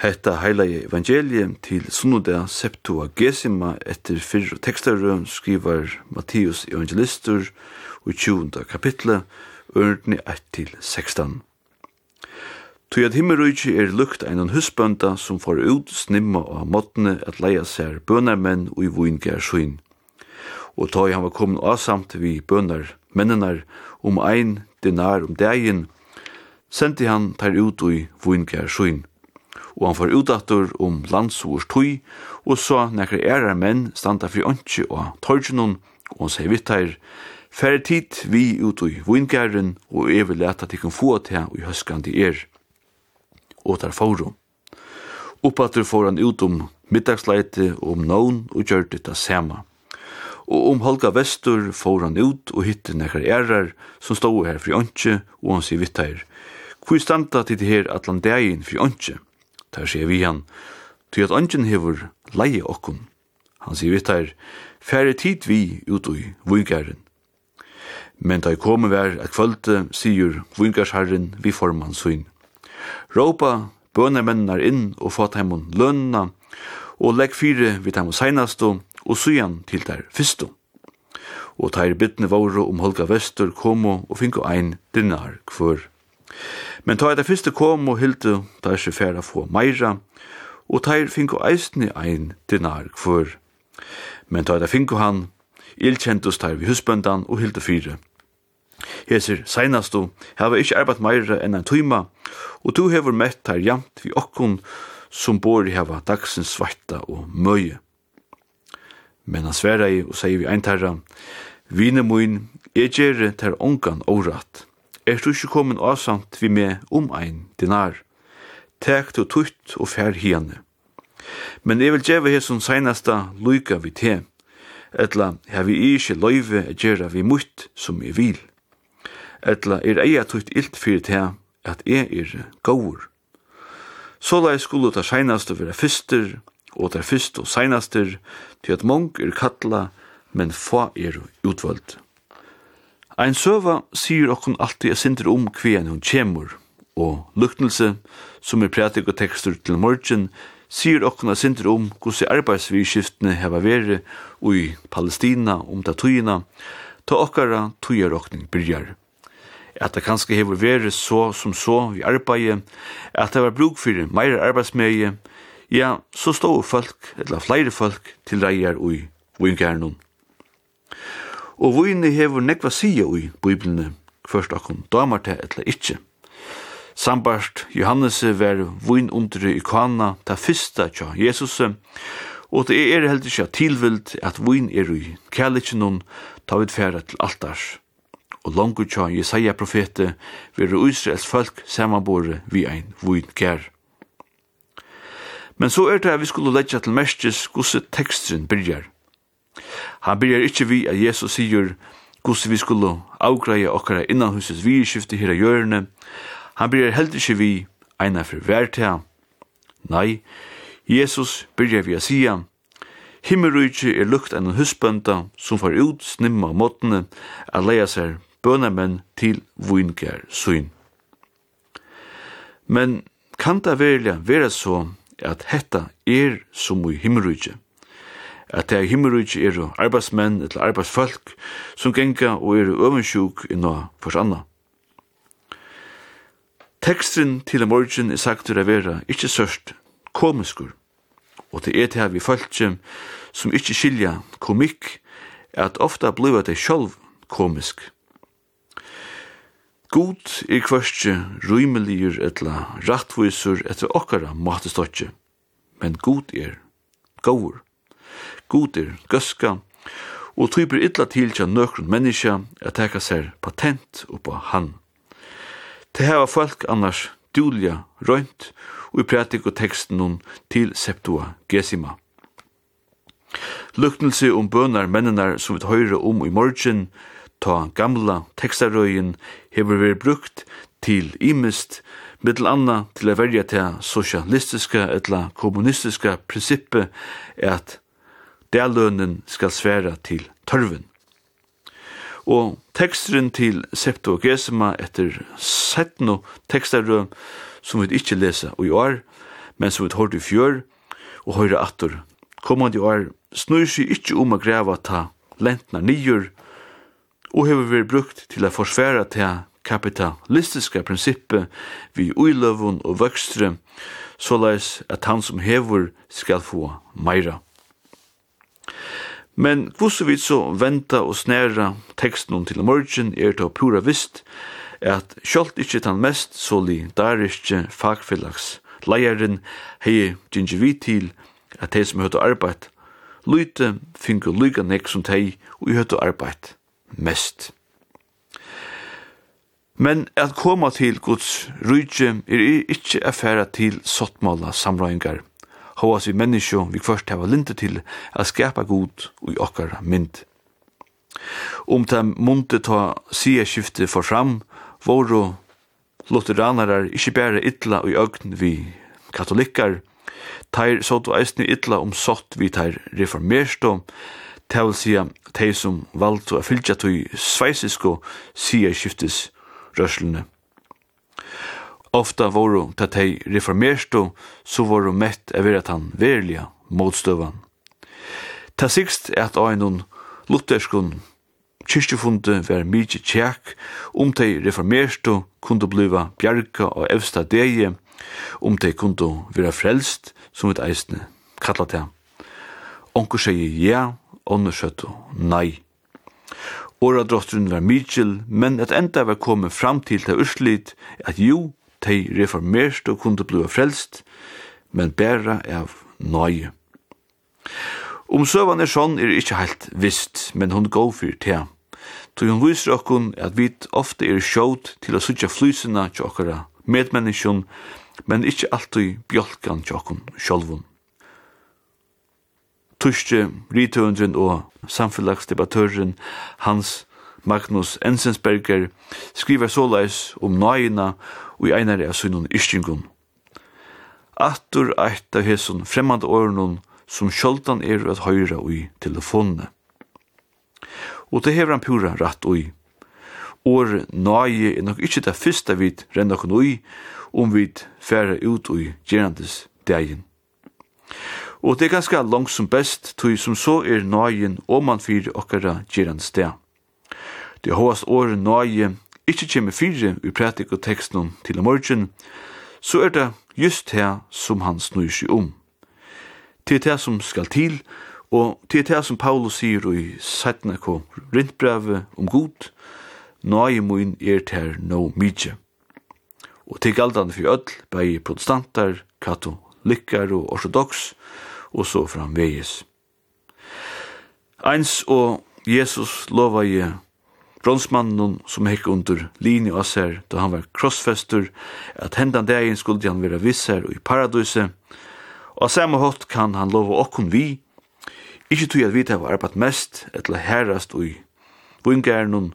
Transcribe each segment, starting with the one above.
Hetta heila evangelium til sunnudag septuagesima etter fyrr tekstarøn skrivar Mattius evangelistur og 20. kapitlet, ørne 1-16. Tui at himmerujki er lukt einan husbønda som får ut snimma og måttene at leia seg bønarmenn og i voingar svin. Og tog han var kommet avsamt vi bønar mennenar om ein dinar om dagen, sendi han tar ut i svin og han får utdatter om landsvors tøy, og så nekker ærer menn standa fri ønske og torgjennom, og han sier vittar, Færre tid vi ut i vingæren, og jeg vil leta til kan få til og i høskan til er. Og der får hun. Oppatter får han ut om middagsleite og om noen og gjør det det samme. Og om Holga Vestur får han ut og hitte nekkar ærar som stod her fri åndsje, og han sier vittar, Hvor standa til det her atlan dagen fri åndsje?» Der sier vi han, til at ønsken hever leie okkun. Han sier vitt her, færre tid vi ut i vungaren». Men da jeg kommer vær at kvölde, sier vungarsherren vi formann svin. Råpa bønermennar inn og få teimun lønna, og legg fire vid teimun seinastu, og sujan til der fyrstu. Og teir bytne våre om Holga Vestur komo og finko ein dinar kvör. Men ta det fyrste kom og hilde der seg færa få meira, og teir finko eisne ein dinar kvar. Men ta det finko han, ilkjentus teir vi husbøndan og hilde fire. Hesir seinastu hava ikkje arbeid meira enn ein tøyma, og tu hevur mett teir jamt vi okkun som bor i hava dagsins svarta og møye. Men han sverra i og sier vi ein terra, Vine moin, jeg gjerre ter ongan årat er du ikke kommet avsamt vi med om ein dinar. Tek du tutt og fær hiane. Men jeg vil gjeve hesson seinasta luka vi te, etla her vi ikke løyve a gjerra vi mutt som vi vil. Etla er eia tutt ilt fyrir te at jeg er gaur. Sålai skulle ta seinasta vera være fyster, og ta fyrst og seinastur, til at mong er kalla, men få er utvalgt. Ein søva sier okkun alltid er sindir om kvien hun kjemur, og luknelse, som er prætik og tekstur til morgen, sier okkun er sindir om hvordan arbeidsvirskiftene heva veri ui Palestina om ta tøyina, ta okkara tøyarokning byrjar. At det kanskje hever veri så som så vi arbeid, at det var bruk fyrir meira arbeidsmeie, ja, så stå folk, eller flere folk, til reier ui, ui, ui, og vini hevur nekva sia ui biblene, først okkum damar det etla ikkje. Sambart Johannes var vin under i kana, ta fyrsta tja Jesus, og det er heldur ikkje tilvild at vin er ui kærleikjennom, ta vid færa til altars. Og longu tja Jesaja profete, veru Israels folk samanbore vi ein vuin kær. Men så er det at vi skulle leggja til mestis gusse tekstrin byrjar. Han byrjar ikkje vi at Jesus sigur gus vi skulle avgreia okkara innan husets virskifte her i hjørne. Han byrjar heldur ikkje vi eina for verta. Nei, Jesus byrjar vi a sia Himmelrujtje er lukt enn husbønda som får ut snimma måttene a leia seg bønamenn til vungar søyn. Men kan det velja vera så at hetta er som i himmelrujtje? at det er himmerujt er arbeidsmenn eller arbeidsfolk som genga og er øvensjuk inna for anna. Teksten til morgen er sagt å være ikkje sørst komiskur, og det er til her vi følge som ikkje skilja komikk, at ofta bliva det sjálv komisk. God er kvørstje rymeligur etla rattvisur etter okkara matestotje, men god er gaur goder, gøska, og tryper illa til tja nøkron menneska at teka seg patent oppa han. Det heva folk annars dulja røynt, og i prætik og teksten nun til septua gesima. Luknelse om bønar mennenar som vi høyre om i morgen, ta gamla tekstarøyen hever vi brukt til imist, mittel anna til a verja til sosialistiska etla kommunistiska prinsippet at der lønnen skal svære til tørven. Og teksteren til Septuagesima etter 17 tekstarøm som vi ikke lesa i år, men som vi hørte i fjør og høyre atter. Kommande år snur seg ikke om å greve ta lentna nyer og hever vi brukt til å forsvære til kapitalistiska prinsippet vi uiløvun og vøkstre, såleis at han som hever skal få meira. Men hvordan vi så venta og snæra teksten til morgen er det pura visst at sjálft ikkje tan mest solidariske fagfellags leieren hei gingivit til at de som høyde arbeid lyte finko lyga nek som tei og høyde arbeid mest. Men at koma til Guds rydje er ikkje affæra til sottmåla samrøyngar Håas vi menneskje vi først hava linte til at skapa god og i okkar mynd. Om ta munte ta sia skifte for fram, voru lutheranar ikkje bære illa og i øgn vi katolikkar, teir sot og eisne illa om sott vi teir reformerstå, det vil si de som valgte å fylgja til sveisisko sida skiftes rørslene. Ofta voru ta tei reformerstu, så voru mett av vera tan verliga motstøvan. Ta sikst er at einun lutherskun kyrkjefunde var mykje tjekk, om tei reformerstu kundu bliva bjarga og evsta deie, om tei kundu vera frelst, som et eisne kalla tei. Onkur segi ja, onkur sjøttu nei. Åra drottrun var mykjel, men at enda var kommet fram til det urslit at jo, Tei reformerst og kunde blive frelst, men bæra av nøye. Om søvan er sånn er ikkje heilt visst, men hun går for te. Tog hun viser okkun at vi ofte er sjåt til å sutja flysina til okkara medmenneskjon, men ikkje alltid bjolkan til okkun sjolvun. Tuske, rithøvendren og samfunnlagsdebattøren Hans Magnus Ensensberger, skriver såleis om nøyina og i einare av sunnun ischingun. Attur eit av hesson fremmande årenun som sjoldan er at høyra ui telefonene. Og det hever han pura ratt ui. År nøye er nok ikkje det fyrsta vid renna kun ui om vid færa ut ui gjerandes degin. Og det er ganske langt som best, tog som så er nøyen om man fyrir okkara gjerandes deg. Det hovast år nøye ikkje kjemme fire i pratik og teksten til i morgen, så er det just her som han snur seg om. til er det som skal til, og til er det som Paulus sier i 17. k rintbrevet om god, nøye mun er ter no mykje. Og til galdande for ødel, bei protestantar, katolikkar og ortodox, og så framvegis. Eins og Jesus lova je bronsmannen som hekk under linje av seg da han var krossfester, at hendan dagen skulle han være visser og i paradise, og av samme hatt kan han lova okkom vi, ikke tog at vi tar arbeid mest, etla herrast og i vungarnon,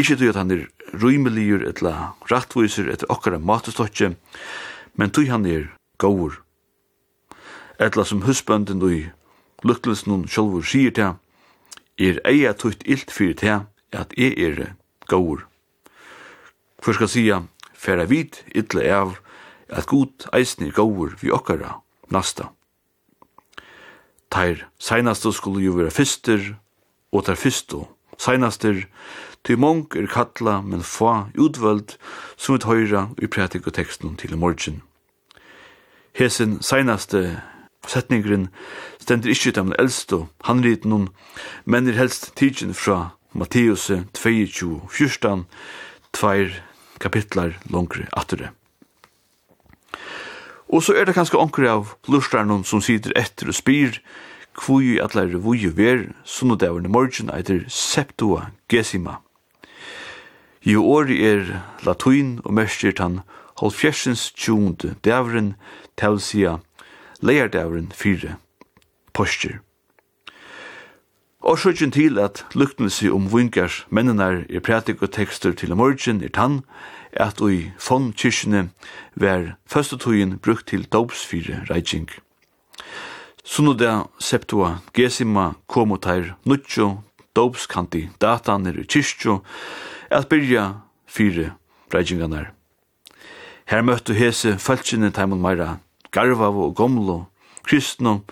ikkje tog at han er rymeligur, etla rattviser, etter okkara matestotje, men tog han er gaur. Etla som husbønden og i lukkelsen hun sjolvur sier til, er eia tutt ilt fyrir til, at jeg er gaur. Hvor skal sia, færa vit illa av at god eisne gaur vi okkara nasta. Teir seinaste skulle jo vera fyster, og teir fysto seinaster, ty mong er kalla, men fa utvöld, som ut høyra i prætik og teksten til i morgen. Hesen seinaste setningren stender ikkje dem eldste handriten, men er helst tidsin fra Matteus 22, 14, tveir kapitlar longri attere. Og så er det kanskje onkur av lustrarnon som sitter etter og spyr kvui atlare vui ver sunnodaverne morgen eitir septua gesima. I åri er latuin og merskir tan halvfjersens tjúndu davren talsia leiardavren fire postur. Og sjøkjen til at luktnelse om vinkars mennenar er prætik og tekster til morgen er tann, at ui fond kyrkjene var førstetøyen brukt til dopsfire reitsing. Sunnoda septua gesima komotair nutjo dopskanti datanir i kyrkjo at byrja fire reitsinganar. Her møttu hese fæltsjene taimon meira garva og gomlo kristnum,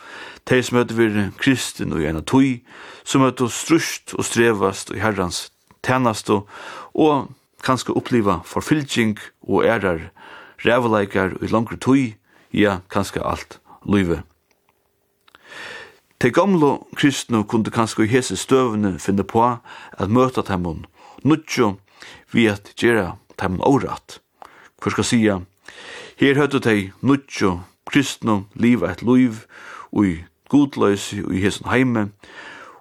de som møtte vir kristin og gjerne tøy, som møtte strust og strevast og herrans tænastu, og kanskje oppliva forfylking og ærar, rævleikar og langre tøy, ja, kanskje alt løyve. Te gamle kristne kunne kanskje i hese støvne finne på at møte dem og nudjo vi at gjøre dem årat. Hvor skal sia, her høyde de nudjo kristnum liva et liv ui godløysi i hesen heime,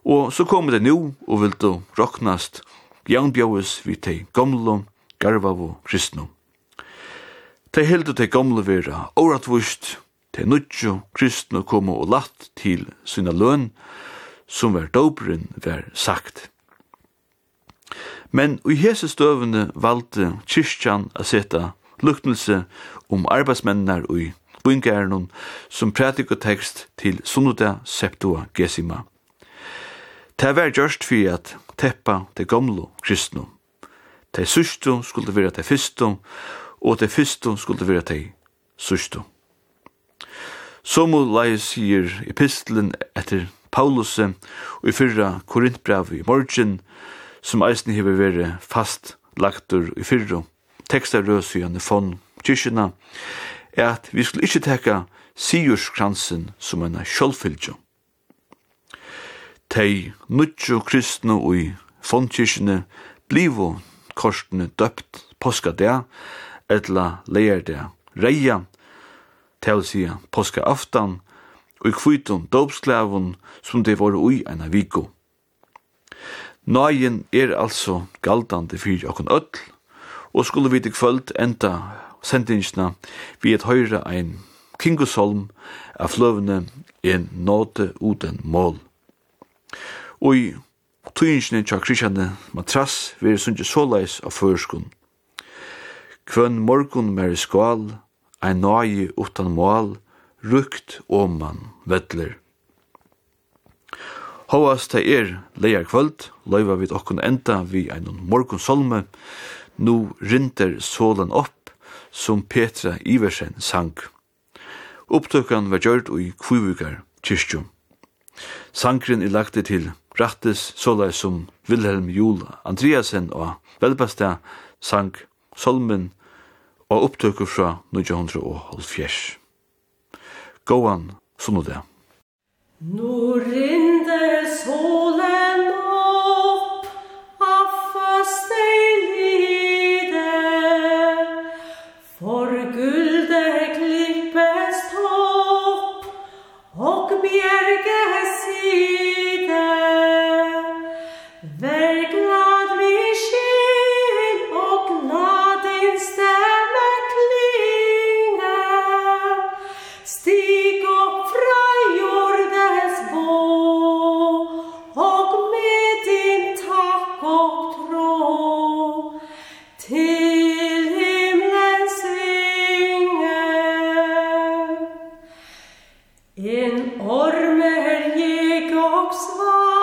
og så kommer det nå og vil du roknast jaunbjaues vi te gamlo, garvavo kristnum. Te heldu te gamle vera åretvust, te nudjo kristne komo og latt til sina løn, som var dobrin var sagt. Men i hese støvende valgte kyrkjan a seta luknelse om arbeidsmennene i spungærenon som pratikotekst til Sunnuda Septua Gesima. Det var gjørst for at teppa det gamle kristne. De sustu skulle være de fyrstu, og de fyrstu skulle vera de og leie sier epistelen etter Paulus og i fyrra Korintbrev i morgen, som eisen hever vere fast lagtur i fyrra tekstarløs i fond kyrkjena, er at vi skulle ikkje teka sigurskransen som en sjølvfylgje. Tei nutjo kristne ui fondkirkene blivo korsene døpt påska der, etla leir der reia, til sida påska aftan, og i kvitum dopsklavun som det var ui eina viko. Nøyen er altså galdande fyrir okkon öll, og skulle vi til kvöld enda sendingsna vi et høyre ein kingusolm av fløvene en nåte uten mål. Og i tøyingsne tja krisjane matras veri sunnje såleis av førskun. Kvønn morgun mer skål, ein nøye utan mål, rukt oman vettler. Hóast ta er leia kvöld, loiva vid okkun enda vi ein morgun solme, nu rinter solen opp, som Petra Iversen sang. Opptøkken var gjørt i Kvivukar kyrkjum. Sankren er lagt til Brattes såleis som Wilhelm Jul Andreasen og Velbasta sang Solmen og opptøkker fra 1970. Gåan, sånn og det. Nå rinder solen bjerge sin. En orme herjek og svar.